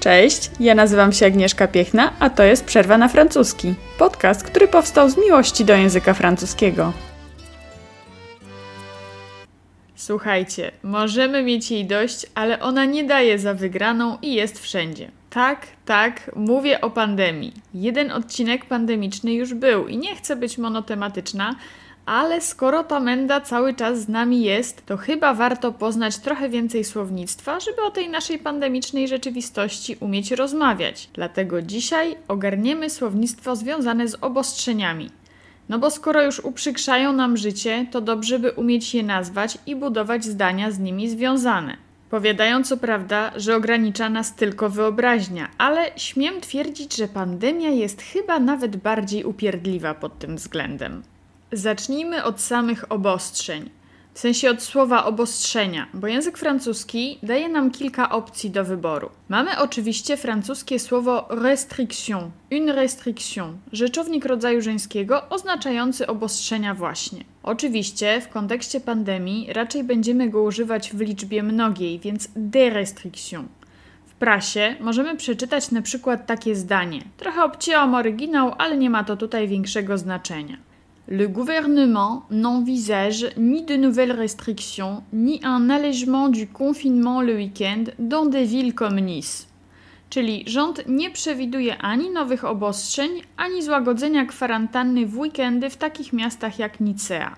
Cześć, ja nazywam się Agnieszka Piechna, a to jest Przerwa na francuski. Podcast, który powstał z miłości do języka francuskiego. Słuchajcie, możemy mieć jej dość, ale ona nie daje za wygraną i jest wszędzie. Tak, tak, mówię o pandemii. Jeden odcinek pandemiczny już był i nie chcę być monotematyczna, ale skoro ta menda cały czas z nami jest, to chyba warto poznać trochę więcej słownictwa, żeby o tej naszej pandemicznej rzeczywistości umieć rozmawiać. Dlatego dzisiaj ogarniemy słownictwo związane z obostrzeniami. No bo skoro już uprzykrzają nam życie, to dobrze by umieć je nazwać i budować zdania z nimi związane. Powiadają co prawda, że ogranicza nas tylko wyobraźnia, ale śmiem twierdzić, że pandemia jest chyba nawet bardziej upierdliwa pod tym względem. Zacznijmy od samych obostrzeń. W sensie od słowa obostrzenia, bo język francuski daje nam kilka opcji do wyboru. Mamy oczywiście francuskie słowo restriction, une restriction, rzeczownik rodzaju żeńskiego oznaczający obostrzenia właśnie. Oczywiście w kontekście pandemii raczej będziemy go używać w liczbie mnogiej, więc des. W prasie możemy przeczytać na przykład takie zdanie. Trochę obcięłam oryginał, ale nie ma to tutaj większego znaczenia. Le gouvernement n'envisage ni de nouvelles restrictions, ni un allègement du confinement le week-end dans des villes comme Nice. Czyli rząd nie przewiduje ani nowych obostrzeń, ani złagodzenia kwarantanny w weekendy w takich miastach jak Nicea.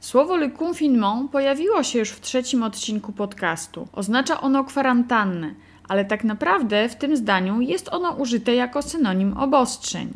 Słowo le confinement pojawiło się już w trzecim odcinku podcastu. Oznacza ono kwarantannę, ale tak naprawdę w tym zdaniu jest ono użyte jako synonim obostrzeń.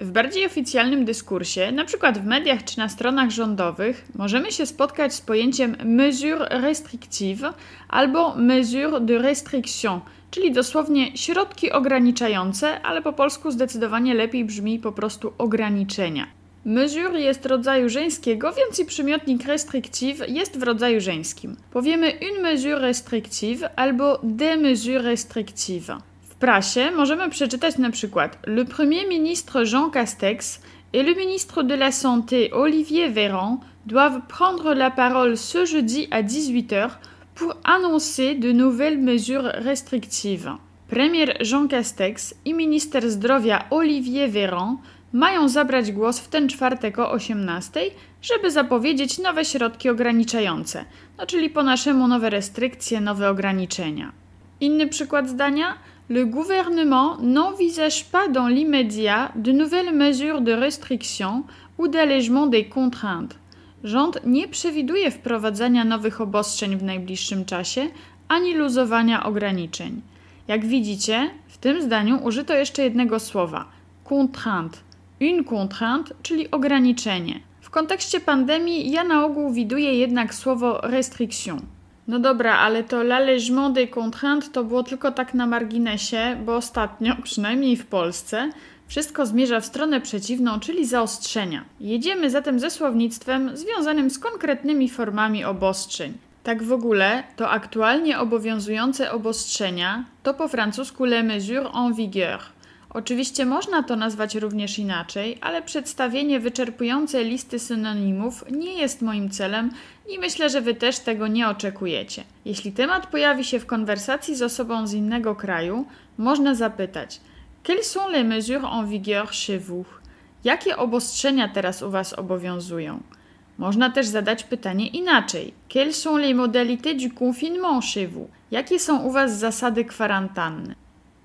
W bardziej oficjalnym dyskursie, przykład w mediach czy na stronach rządowych, możemy się spotkać z pojęciem mesure restrictive albo mesure de restriction, czyli dosłownie środki ograniczające, ale po polsku zdecydowanie lepiej brzmi po prostu ograniczenia. Mesure jest rodzaju żeńskiego, więc i przymiotnik restrictive jest w rodzaju żeńskim. Powiemy une mesure restrictive albo des mesures restrictives prasie możemy przeczytać na przykład Le Premier ministre Jean Castex et le ministre de la Santé Olivier Véran doivent prendre la parole ce jeudi à 18h pour annoncer de nouvelles mesures restrictives. Premier Jean Castex i minister zdrowia Olivier Véran mają zabrać głos w ten czwartek o 18, żeby zapowiedzieć nowe środki ograniczające, no czyli po naszemu nowe restrykcje, nowe ograniczenia. Inny przykład zdania le gouvernement n'envisage pas dans l'immédiat de nouvelles mesures de restriction ou d'allègement des contraintes. Rząd nie przewiduje wprowadzania nowych obostrzeń w najbliższym czasie ani luzowania ograniczeń. Jak widzicie, w tym zdaniu użyto jeszcze jednego słowa contrainte. Une contrainte, czyli ograniczenie. W kontekście pandemii ja na ogół widuję jednak słowo restriction. No dobra, ale to l'allègement des contraintes to było tylko tak na marginesie, bo ostatnio, przynajmniej w Polsce, wszystko zmierza w stronę przeciwną, czyli zaostrzenia. Jedziemy zatem ze słownictwem związanym z konkretnymi formami obostrzeń. Tak w ogóle, to aktualnie obowiązujące obostrzenia to po francusku les mesures en vigueur – Oczywiście można to nazwać również inaczej, ale przedstawienie wyczerpującej listy synonimów nie jest moim celem i myślę, że Wy też tego nie oczekujecie. Jeśli temat pojawi się w konwersacji z osobą z innego kraju, można zapytać: Quelles sont les mesures en vigueur chez vous? Jakie obostrzenia teraz u Was obowiązują? Można też zadać pytanie inaczej: Quelles sont les modalités du confinement chez vous? Jakie są u Was zasady kwarantanny?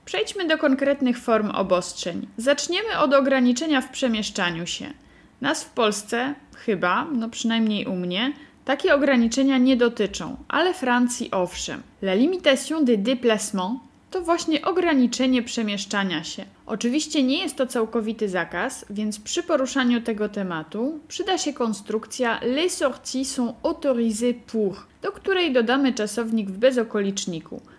Przejdźmy do konkretnych form obostrzeń. Zaczniemy od ograniczenia w przemieszczaniu się. Nas w Polsce, chyba, no przynajmniej u mnie, takie ograniczenia nie dotyczą, ale Francji owszem. La limitation des déplacements to właśnie ograniczenie przemieszczania się. Oczywiście nie jest to całkowity zakaz, więc przy poruszaniu tego tematu przyda się konstrukcja les sorties sont autorisées pour, do której dodamy czasownik w bezokoliczniku –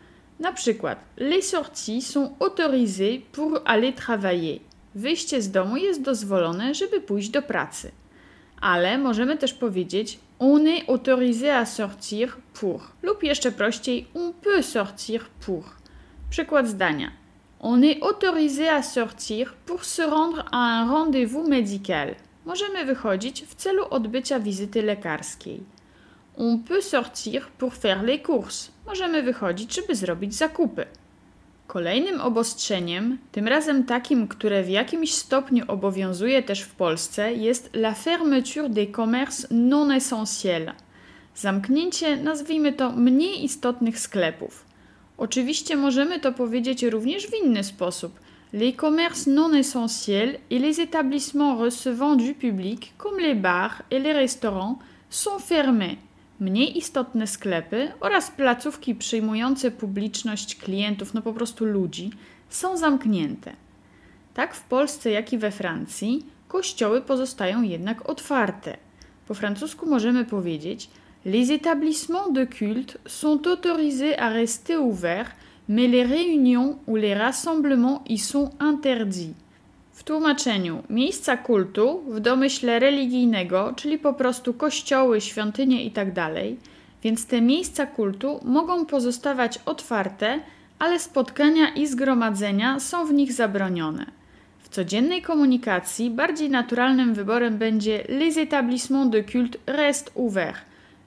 na przykład, les sorties sont autorisées pour aller travailler. Wyjście z domu jest dozwolone, żeby pójść do pracy. Ale możemy też powiedzieć on est autorisé à sortir pour lub jeszcze prościej on peut sortir pour. Przykład zdania. On est autorisé à sortir pour se rendre à un rendez-vous médical. Możemy wychodzić w celu odbycia wizyty lekarskiej. On peut sortir pour faire les courses. Możemy wychodzić, żeby zrobić zakupy. Kolejnym obostrzeniem, tym razem takim, które w jakimś stopniu obowiązuje też w Polsce, jest la fermeture des commerces non essentiels. Zamknięcie, nazwijmy to, mniej istotnych sklepów. Oczywiście możemy to powiedzieć również w inny sposób. Les commerces non essentiels et les établissements recevant du public, comme les bars et les restaurants, sont fermés. Mniej istotne sklepy oraz placówki przyjmujące publiczność klientów, no po prostu ludzi, są zamknięte. Tak w Polsce, jak i we Francji, kościoły pozostają jednak otwarte. Po francusku możemy powiedzieć: Les établissements de culte sont autorisés à rester ouverts, mais les réunions ou les rassemblements y sont interdits. W tłumaczeniu miejsca kultu w domyśle religijnego, czyli po prostu kościoły, świątynie itd., więc te miejsca kultu mogą pozostawać otwarte, ale spotkania i zgromadzenia są w nich zabronione. W codziennej komunikacji bardziej naturalnym wyborem będzie les établissements de culte restent ouverts.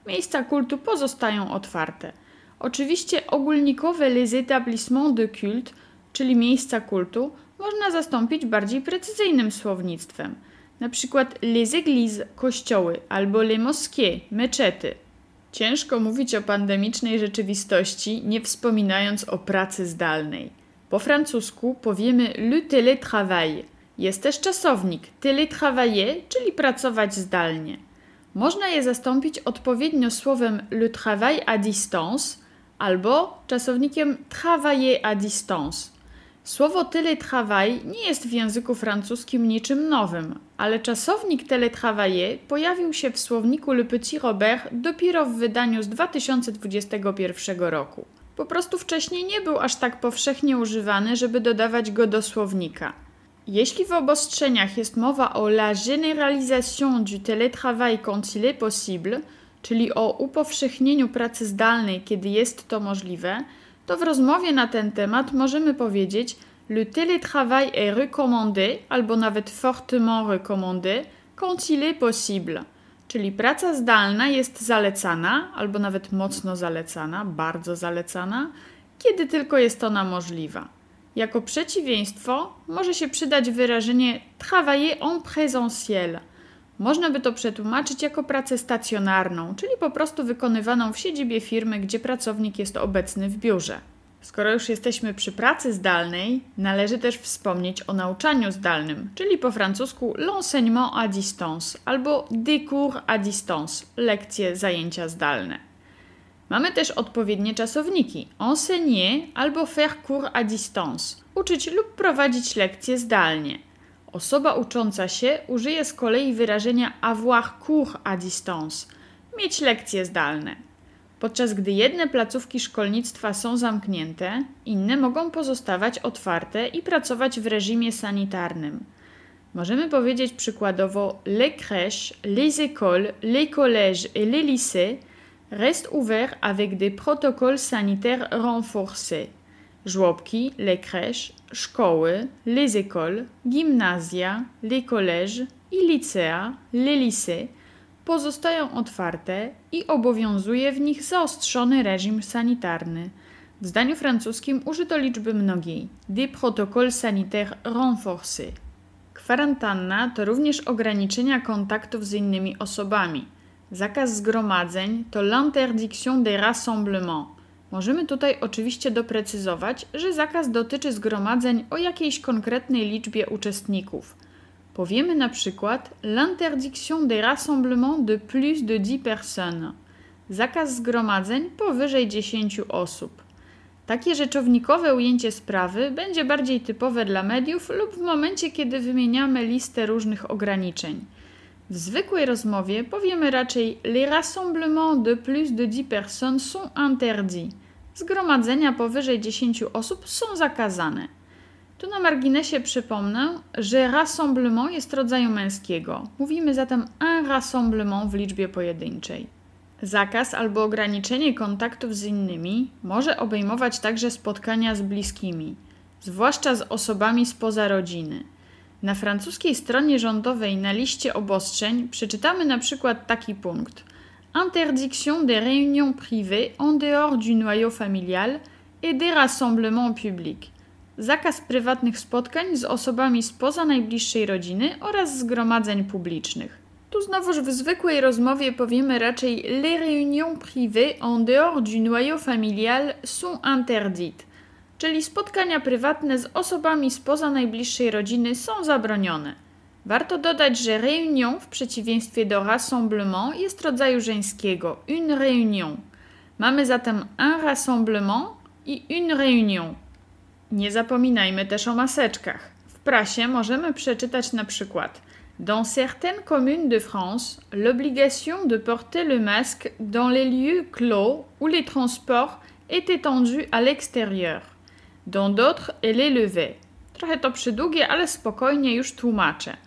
Miejsca kultu pozostają otwarte. Oczywiście ogólnikowe les établissements de culte, czyli miejsca kultu, można zastąpić bardziej precyzyjnym słownictwem. Na przykład les églises, kościoły, albo les mosquées, meczety. Ciężko mówić o pandemicznej rzeczywistości, nie wspominając o pracy zdalnej. Po francusku powiemy le télétravail. Jest też czasownik télétravailler, czyli pracować zdalnie. Można je zastąpić odpowiednio słowem le travail à distance albo czasownikiem travailler à distance. Słowo télétravail nie jest w języku francuskim niczym nowym, ale czasownik télétravailler pojawił się w słowniku Le Petit Robert dopiero w wydaniu z 2021 roku. Po prostu wcześniej nie był aż tak powszechnie używany, żeby dodawać go do słownika. Jeśli w obostrzeniach jest mowa o la généralisation du télétravail quand il est possible, czyli o upowszechnieniu pracy zdalnej, kiedy jest to możliwe, to w rozmowie na ten temat możemy powiedzieć le télétravail est recommandé albo nawet fortement recommandé quand il est possible. Czyli praca zdalna jest zalecana albo nawet mocno zalecana, bardzo zalecana, kiedy tylko jest ona możliwa. Jako przeciwieństwo może się przydać wyrażenie travailler en présentiel. Można by to przetłumaczyć jako pracę stacjonarną, czyli po prostu wykonywaną w siedzibie firmy, gdzie pracownik jest obecny w biurze. Skoro już jesteśmy przy pracy zdalnej, należy też wspomnieć o nauczaniu zdalnym, czyli po francusku l'enseignement à distance albo des cours à distance, lekcje, zajęcia zdalne. Mamy też odpowiednie czasowniki enseigner albo faire cours à distance, uczyć lub prowadzić lekcje zdalnie. Osoba ucząca się użyje z kolei wyrażenia avoir cours à distance, mieć lekcje zdalne. Podczas gdy jedne placówki szkolnictwa są zamknięte, inne mogą pozostawać otwarte i pracować w reżimie sanitarnym. Możemy powiedzieć przykładowo les crèches, les écoles, les collèges et les lycées restent ouverts avec des protocoles sanitaires renforcés. Żłobki, les crèches, szkoły, les écoles, gimnazja, les collèges i licea, les lycées pozostają otwarte i obowiązuje w nich zaostrzony reżim sanitarny. W zdaniu francuskim użyto liczby mnogiej des protocoles sanitaires renforcés. Kwarantanna to również ograniczenia kontaktów z innymi osobami. Zakaz zgromadzeń to l'interdiction des rassemblements. Możemy tutaj oczywiście doprecyzować, że zakaz dotyczy zgromadzeń o jakiejś konkretnej liczbie uczestników. Powiemy na przykład l'interdiction des rassemblements de plus de 10 personnes. Zakaz zgromadzeń powyżej 10 osób. Takie rzeczownikowe ujęcie sprawy będzie bardziej typowe dla mediów lub w momencie, kiedy wymieniamy listę różnych ograniczeń. W zwykłej rozmowie powiemy raczej les rassemblements de plus de 10 personnes sont interdits. Zgromadzenia powyżej 10 osób są zakazane. Tu na marginesie przypomnę, że rassemblement jest rodzaju męskiego. Mówimy zatem un rassemblement w liczbie pojedynczej. Zakaz albo ograniczenie kontaktów z innymi może obejmować także spotkania z bliskimi, zwłaszcza z osobami spoza rodziny. Na francuskiej stronie rządowej na liście obostrzeń przeczytamy na przykład taki punkt: interdiction des réunions privées en dehors du noyau familial et des rassemblements publics. Zakaz prywatnych spotkań z osobami spoza najbliższej rodziny oraz zgromadzeń publicznych. Tu znowuż w zwykłej rozmowie powiemy raczej les réunions privées en dehors du noyau familial sont interdites, czyli spotkania prywatne z osobami spoza najbliższej rodziny są zabronione. Warto dodać, że réunion w przeciwieństwie do rassemblement jest rodzaju żeńskiego une réunion. Mamy zatem un rassemblement i une réunion. Nie zapominajmy też o maseczkach. W prasie możemy przeczytać na przykład Dans certaines communes de France, l'obligation de porter le masque dans les lieux clos ou les transports est étendue à l'extérieur. Dans d'autres, elle est levée. Trochę to przydługie, ale spokojnie już tłumaczę.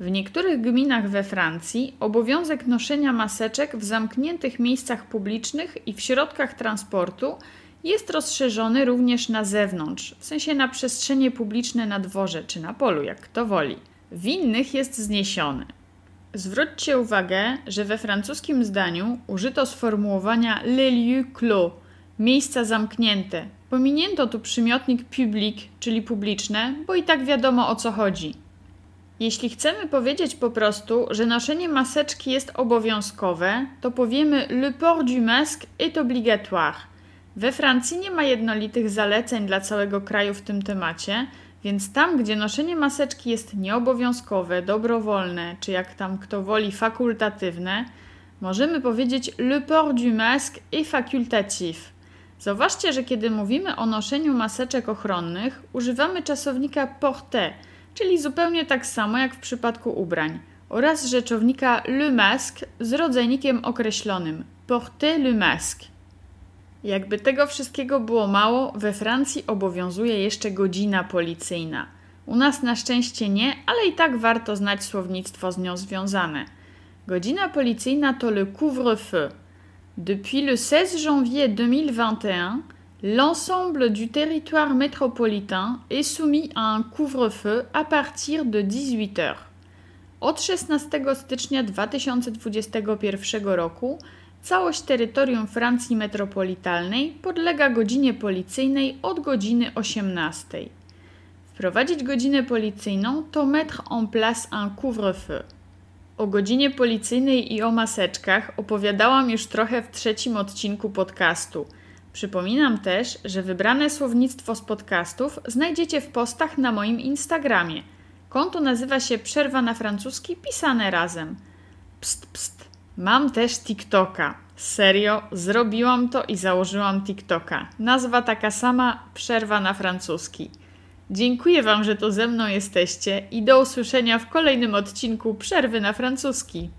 W niektórych gminach we Francji obowiązek noszenia maseczek w zamkniętych miejscach publicznych i w środkach transportu jest rozszerzony również na zewnątrz, w sensie na przestrzenie publiczne na dworze czy na polu, jak kto woli. W innych jest zniesiony. Zwróćcie uwagę, że we francuskim zdaniu użyto sformułowania les lieux clos, miejsca zamknięte. Pominięto tu przymiotnik public, czyli publiczne, bo i tak wiadomo o co chodzi. Jeśli chcemy powiedzieć po prostu, że noszenie maseczki jest obowiązkowe, to powiemy le port du masque est obligatoire. We Francji nie ma jednolitych zaleceń dla całego kraju w tym temacie, więc tam, gdzie noszenie maseczki jest nieobowiązkowe, dobrowolne, czy jak tam kto woli fakultatywne, możemy powiedzieć le port du masque est facultatif. Zauważcie, że kiedy mówimy o noszeniu maseczek ochronnych, używamy czasownika porter – czyli zupełnie tak samo jak w przypadku ubrań, oraz rzeczownika le masque z rodzajnikiem określonym porter le masque. Jakby tego wszystkiego było mało, we Francji obowiązuje jeszcze godzina policyjna. U nas na szczęście nie, ale i tak warto znać słownictwo z nią związane. Godzina policyjna to le couvre-feu. Depuis le 16 janvier 2021, L'ensemble du territoire métropolitain est soumis à un couvre-feu à partir de 18 heures. Od 16 stycznia 2021 roku całość terytorium Francji metropolitalnej podlega godzinie policyjnej od godziny 18. Wprowadzić godzinę policyjną to mettre en place un couvre-feu. O godzinie policyjnej i o maseczkach opowiadałam już trochę w trzecim odcinku podcastu – Przypominam też, że wybrane słownictwo z podcastów znajdziecie w postach na moim Instagramie. Konto nazywa się Przerwa na francuski pisane razem. Pst, pst. Mam też TikToka. Serio, zrobiłam to i założyłam TikToka. Nazwa taka sama Przerwa na francuski. Dziękuję Wam, że to ze mną jesteście i do usłyszenia w kolejnym odcinku Przerwy na francuski.